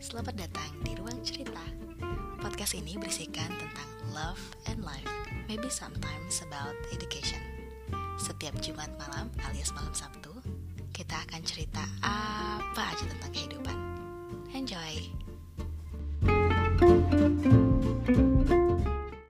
Selamat datang di Ruang Cerita. Podcast ini berisikan tentang love and life, maybe sometimes about education. Setiap Jumat malam alias malam Sabtu, kita akan cerita apa aja tentang kehidupan. Enjoy!